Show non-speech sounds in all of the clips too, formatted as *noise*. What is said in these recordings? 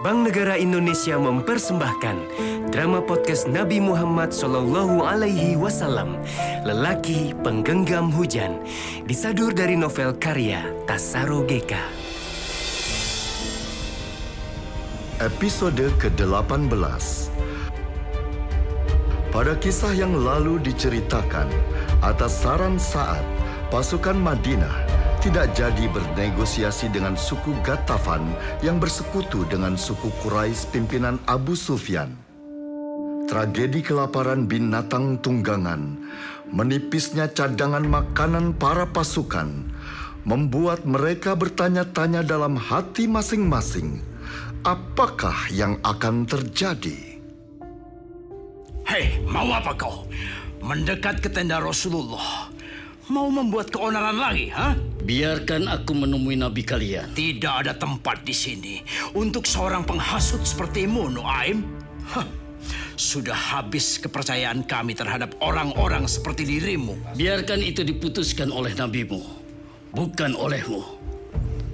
Bank Negara Indonesia mempersembahkan drama podcast Nabi Muhammad Sallallahu Alaihi Wasallam, Lelaki Penggenggam Hujan, disadur dari novel karya Tasaro Geka. Episode ke-18 Pada kisah yang lalu diceritakan, atas saran saat pasukan Madinah tidak jadi bernegosiasi dengan suku Gatafan yang bersekutu dengan suku Quraisy pimpinan Abu Sufyan. Tragedi kelaparan binatang tunggangan, menipisnya cadangan makanan para pasukan, membuat mereka bertanya-tanya dalam hati masing-masing, apakah yang akan terjadi? Hei, mau apa kau? Mendekat ke tenda Rasulullah. Mau membuat keonaran lagi, ha? Biarkan aku menemui nabi kalian. Tidak ada tempat di sini untuk seorang penghasut sepertimu, Nuaim. Hah, sudah habis kepercayaan kami terhadap orang-orang seperti dirimu. Biarkan itu diputuskan oleh nabimu, bukan olehmu.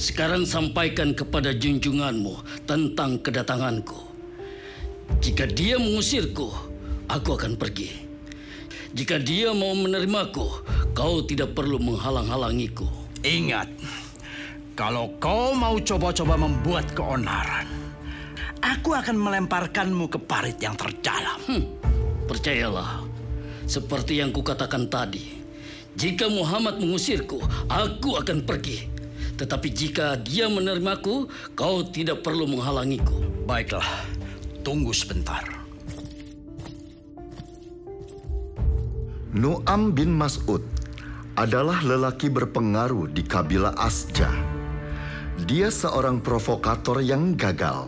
Sekarang sampaikan kepada junjunganmu tentang kedatanganku. Jika dia mengusirku, aku akan pergi. Jika dia mau menerimaku, kau tidak perlu menghalang-halangiku. Ingat, kalau kau mau coba-coba membuat keonaran, aku akan melemparkanmu ke parit yang terdalam. Hmm, percayalah, seperti yang kukatakan tadi, jika Muhammad mengusirku, aku akan pergi. Tetapi jika dia menerimaku, kau tidak perlu menghalangiku. Baiklah, tunggu sebentar. Nu'am bin Mas'ud adalah lelaki berpengaruh di kabilah Asja. Dia seorang provokator yang gagal.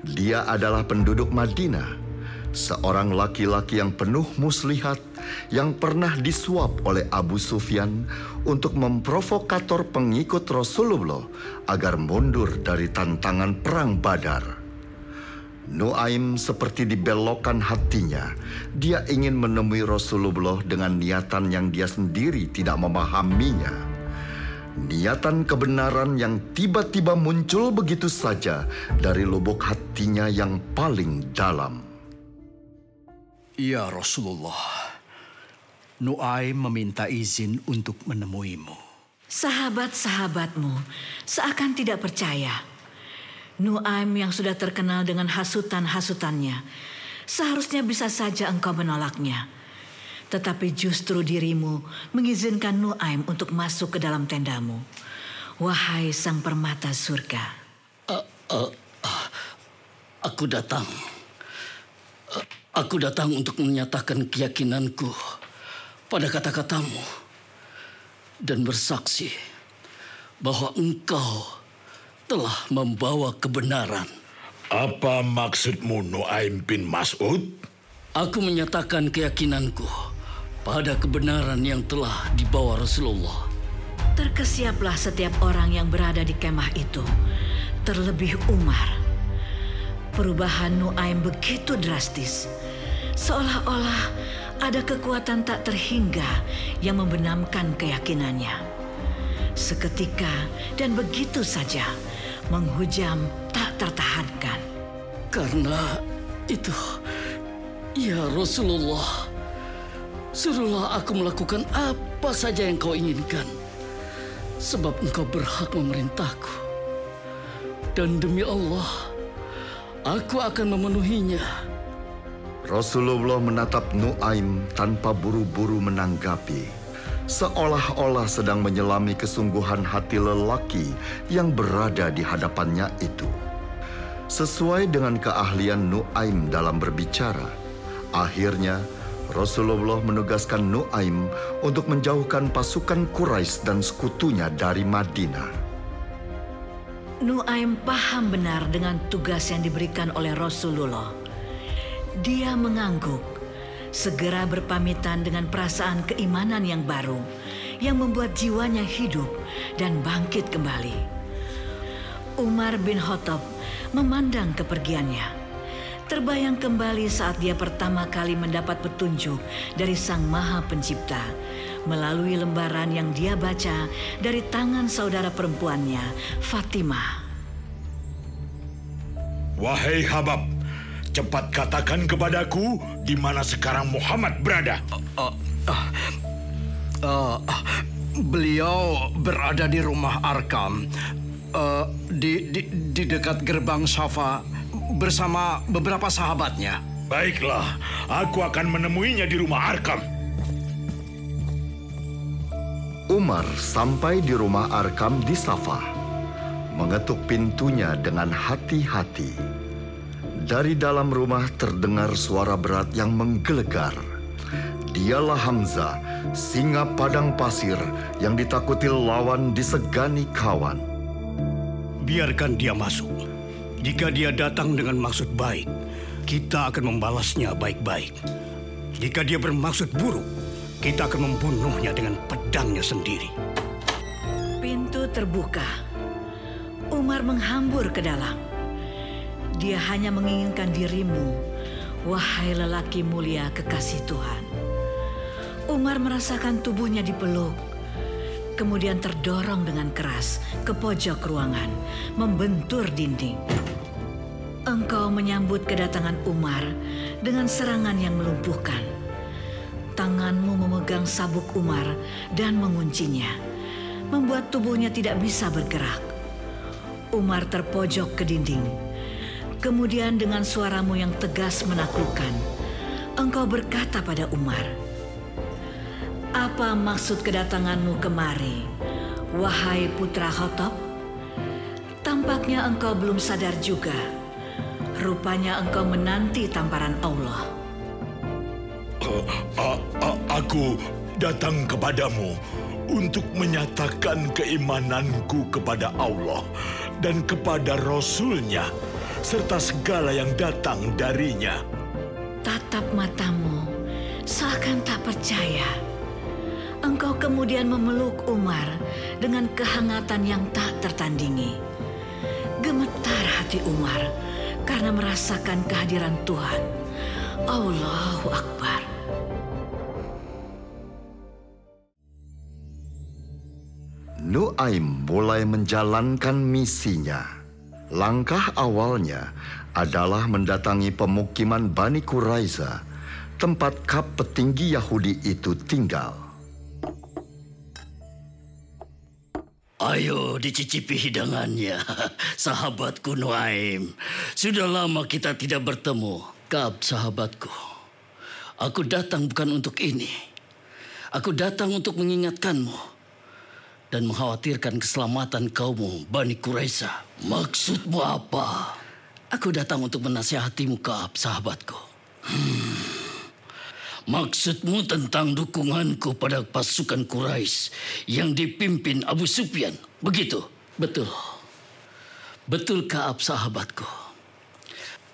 Dia adalah penduduk Madinah, seorang laki-laki yang penuh muslihat yang pernah disuap oleh Abu Sufyan untuk memprovokator pengikut Rasulullah agar mundur dari tantangan perang Badar. Nuaim seperti dibelokkan hatinya. Dia ingin menemui Rasulullah dengan niatan yang dia sendiri tidak memahaminya. Niatan kebenaran yang tiba-tiba muncul begitu saja dari lubuk hatinya yang paling dalam. Ya Rasulullah, Nuaim meminta izin untuk menemuimu. Sahabat-sahabatmu seakan tidak percaya Nuaim yang sudah terkenal dengan hasutan-hasutannya, seharusnya bisa saja engkau menolaknya. Tetapi justru dirimu mengizinkan Nuaim untuk masuk ke dalam tendamu. Wahai sang permata surga. Uh, uh, uh, aku datang. Uh, aku datang untuk menyatakan keyakinanku pada kata-katamu dan bersaksi bahwa engkau telah membawa kebenaran. Apa maksudmu Nuaim bin Mas'ud? Aku menyatakan keyakinanku pada kebenaran yang telah dibawa Rasulullah. Terkesiaplah setiap orang yang berada di kemah itu, terlebih Umar. Perubahan Nuaim begitu drastis, seolah-olah ada kekuatan tak terhingga yang membenamkan keyakinannya. Seketika dan begitu saja, menghujam tak tertahankan. Karena itu, ya Rasulullah, suruhlah aku melakukan apa saja yang kau inginkan. Sebab engkau berhak memerintahku. Dan demi Allah, aku akan memenuhinya. Rasulullah menatap Nuaim tanpa buru-buru menanggapi seolah-olah sedang menyelami kesungguhan hati lelaki yang berada di hadapannya itu. Sesuai dengan keahlian Nuaim dalam berbicara, akhirnya Rasulullah menugaskan Nuaim untuk menjauhkan pasukan Quraisy dan sekutunya dari Madinah. Nuaim paham benar dengan tugas yang diberikan oleh Rasulullah. Dia mengangguk segera berpamitan dengan perasaan keimanan yang baru yang membuat jiwanya hidup dan bangkit kembali. Umar bin Khattab memandang kepergiannya. Terbayang kembali saat dia pertama kali mendapat petunjuk dari Sang Maha Pencipta melalui lembaran yang dia baca dari tangan saudara perempuannya, Fatimah. Wahai Habab, cepat katakan kepadaku di mana sekarang Muhammad berada. Uh, beliau berada di rumah Arkam, uh, di, di, di dekat gerbang Safa bersama beberapa sahabatnya. Baiklah, aku akan menemuinya di rumah Arkam. Umar sampai di rumah Arkam di Safa, mengetuk pintunya dengan hati-hati. Dari dalam rumah terdengar suara berat yang menggelegar. Dialah Hamzah, singa padang pasir yang ditakuti lawan disegani kawan. Biarkan dia masuk. Jika dia datang dengan maksud baik, kita akan membalasnya baik-baik. Jika dia bermaksud buruk, kita akan membunuhnya dengan pedangnya sendiri. Pintu terbuka. Umar menghambur ke dalam. Dia hanya menginginkan dirimu, wahai lelaki mulia kekasih Tuhan. Umar merasakan tubuhnya dipeluk, kemudian terdorong dengan keras ke pojok ruangan, membentur dinding. Engkau menyambut kedatangan Umar dengan serangan yang melumpuhkan. Tanganmu memegang sabuk Umar dan menguncinya, membuat tubuhnya tidak bisa bergerak. Umar terpojok ke dinding. Kemudian dengan suaramu yang tegas menaklukkan, engkau berkata pada Umar, "Apa maksud kedatanganmu kemari, wahai putra Khotob? Tampaknya engkau belum sadar juga. Rupanya engkau menanti tamparan Allah." A- aku datang kepadamu untuk menyatakan keimananku kepada Allah dan kepada Rasulnya serta segala yang datang darinya. Tatap matamu, seakan tak percaya. Engkau kemudian memeluk Umar dengan kehangatan yang tak tertandingi. Gemetar hati Umar karena merasakan kehadiran Tuhan. Allahu Akbar. Nuaim mulai menjalankan misinya. Langkah awalnya adalah mendatangi pemukiman Bani Quraiza, tempat kap petinggi Yahudi itu tinggal. Ayo dicicipi hidangannya, *laughs* sahabatku Nuaim. Sudah lama kita tidak bertemu, Kab sahabatku. Aku datang bukan untuk ini. Aku datang untuk mengingatkanmu dan mengkhawatirkan keselamatan kaummu, Bani Quraisy. Maksudmu apa? Aku datang untuk menasihatimu, Kab sahabatku. Hmm. Maksudmu tentang dukunganku pada pasukan Quraisy yang dipimpin Abu Sufyan, begitu? Betul. Betul Kaab sahabatku.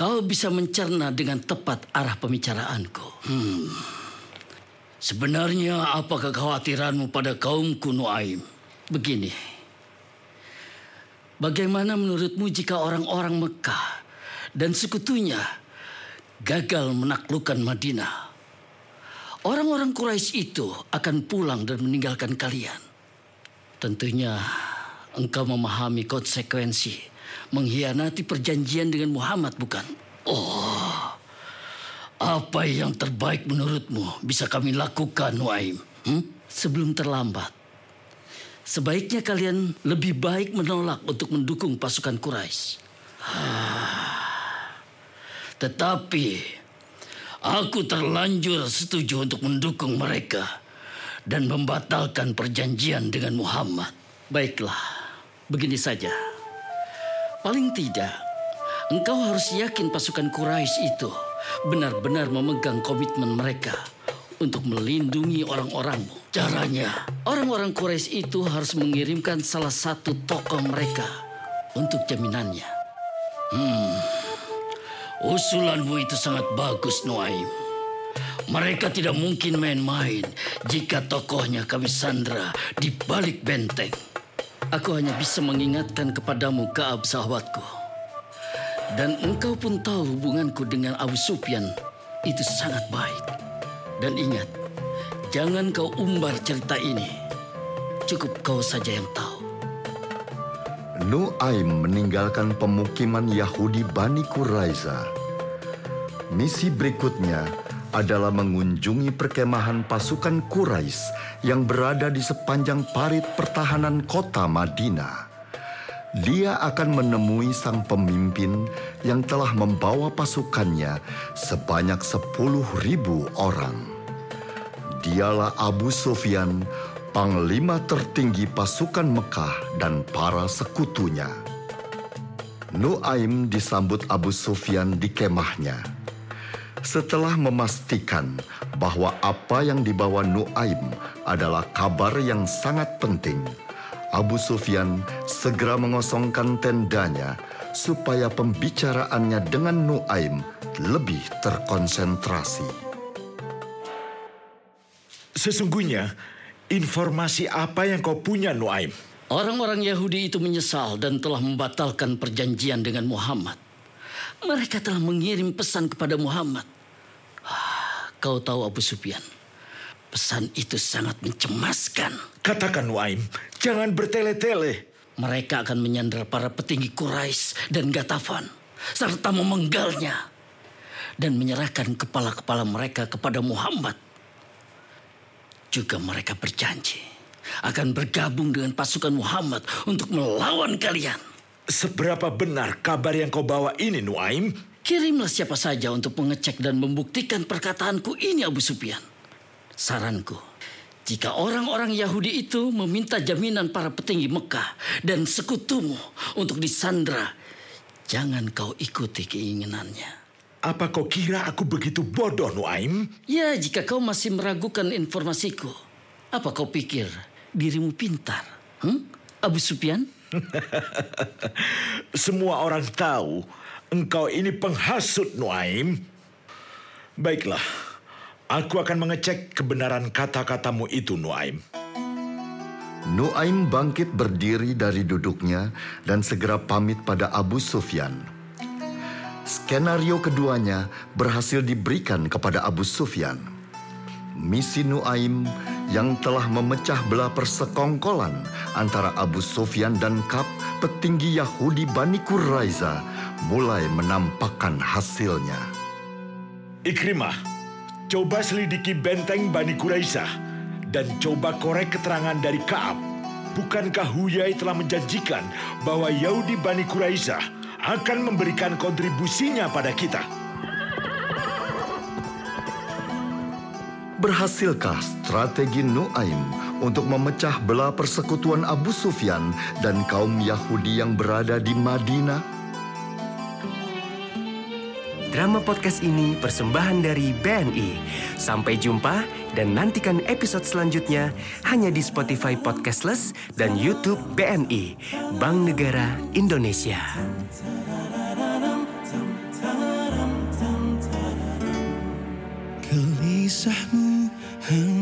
Kau bisa mencerna dengan tepat arah pembicaraanku. Hmm. Sebenarnya apa kekhawatiranmu pada kaumku Nuaim? Begini. Bagaimana menurutmu jika orang-orang Mekah dan sekutunya gagal menaklukkan Madinah? Orang-orang Quraisy itu akan pulang dan meninggalkan kalian. Tentunya engkau memahami konsekuensi mengkhianati perjanjian dengan Muhammad bukan? Oh, apa yang terbaik menurutmu bisa kami lakukan, Nuaim? Hmm? Sebelum terlambat. Sebaiknya kalian lebih baik menolak untuk mendukung pasukan Quraisy. Tetapi Aku terlanjur setuju untuk mendukung mereka dan membatalkan perjanjian dengan Muhammad. Baiklah, begini saja. Paling tidak, engkau harus yakin pasukan Quraisy itu benar-benar memegang komitmen mereka untuk melindungi orang-orangmu. Caranya, orang-orang Quraisy itu harus mengirimkan salah satu tokoh mereka untuk jaminannya. Hmm. Usulanmu itu sangat bagus, Nuaim. Mereka tidak mungkin main-main jika tokohnya kami sandra di balik benteng. Aku hanya bisa mengingatkan kepadamu, Kaab sahabatku. Dan engkau pun tahu hubunganku dengan Abu Sufyan itu sangat baik. Dan ingat, jangan kau umbar cerita ini. Cukup kau saja yang tahu. Nuaim meninggalkan pemukiman Yahudi Bani Quraiza. Misi berikutnya adalah mengunjungi perkemahan pasukan Quraisy yang berada di sepanjang parit pertahanan kota Madinah. Dia akan menemui sang pemimpin yang telah membawa pasukannya sebanyak sepuluh ribu orang. Dialah Abu Sufyan, panglima tertinggi pasukan Mekah dan para sekutunya. Nuaim disambut Abu Sufyan di kemahnya. Setelah memastikan bahwa apa yang dibawa Nuaim adalah kabar yang sangat penting, Abu Sufyan segera mengosongkan tendanya supaya pembicaraannya dengan Nuaim lebih terkonsentrasi. Sesungguhnya, informasi apa yang kau punya, Nuaim? Orang-orang Yahudi itu menyesal dan telah membatalkan perjanjian dengan Muhammad. Mereka telah mengirim pesan kepada Muhammad. Ah, Kau tahu Abu Sufyan, pesan itu sangat mencemaskan. Katakan, Nuaim, jangan bertele-tele. Mereka akan menyandra para petinggi Quraisy dan Gatafan serta memenggalnya dan menyerahkan kepala-kepala mereka kepada Muhammad. Juga mereka berjanji akan bergabung dengan pasukan Muhammad untuk melawan kalian. Seberapa benar kabar yang kau bawa ini, Nuaim? Kirimlah siapa saja untuk mengecek dan membuktikan perkataanku ini Abu Sufyan. Saranku, jika orang-orang Yahudi itu meminta jaminan para petinggi Mekah dan sekutumu untuk disandra, jangan kau ikuti keinginannya. Apa kau kira aku begitu bodoh, Nuaim? Ya, jika kau masih meragukan informasiku, apa kau pikir dirimu pintar? Hmm? Abu Sufyan? *laughs* Semua orang tahu engkau ini penghasut, Nuaim. Baiklah, aku akan mengecek kebenaran kata-katamu itu, Nuaim. Nuaim bangkit berdiri dari duduknya dan segera pamit pada Abu Sufyan. Skenario keduanya berhasil diberikan kepada Abu Sufyan. Misi Nuaim yang telah memecah belah persekongkolan antara Abu Sufyan dan Kap, petinggi Yahudi Bani Quraiza, mulai menampakkan hasilnya. Ikrimah, coba selidiki benteng Bani Quraisy dan coba korek keterangan dari Kaab. Bukankah Huyai telah menjanjikan bahwa Yahudi Bani Quraisy akan memberikan kontribusinya pada kita? Berhasilkah strategi Nuaim untuk memecah belah persekutuan Abu Sufyan dan kaum Yahudi yang berada di Madinah? Drama podcast ini persembahan dari BNI. Sampai jumpa dan nantikan episode selanjutnya hanya di Spotify Podcastless dan YouTube BNI, Bank Negara Indonesia. 听。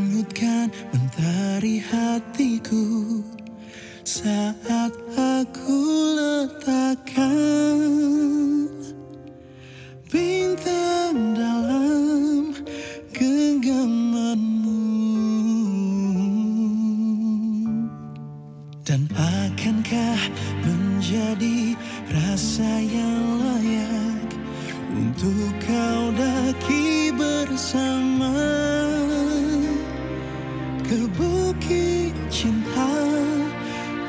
Ke bukit cinta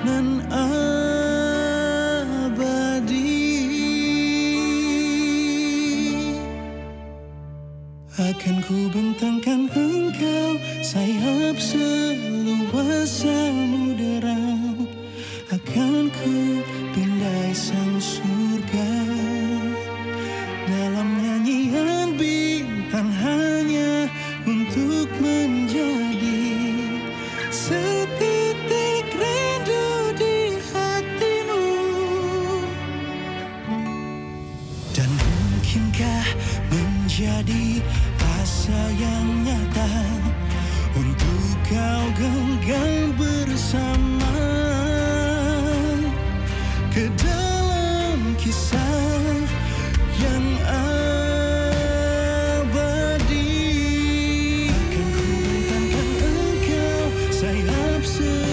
nan engkau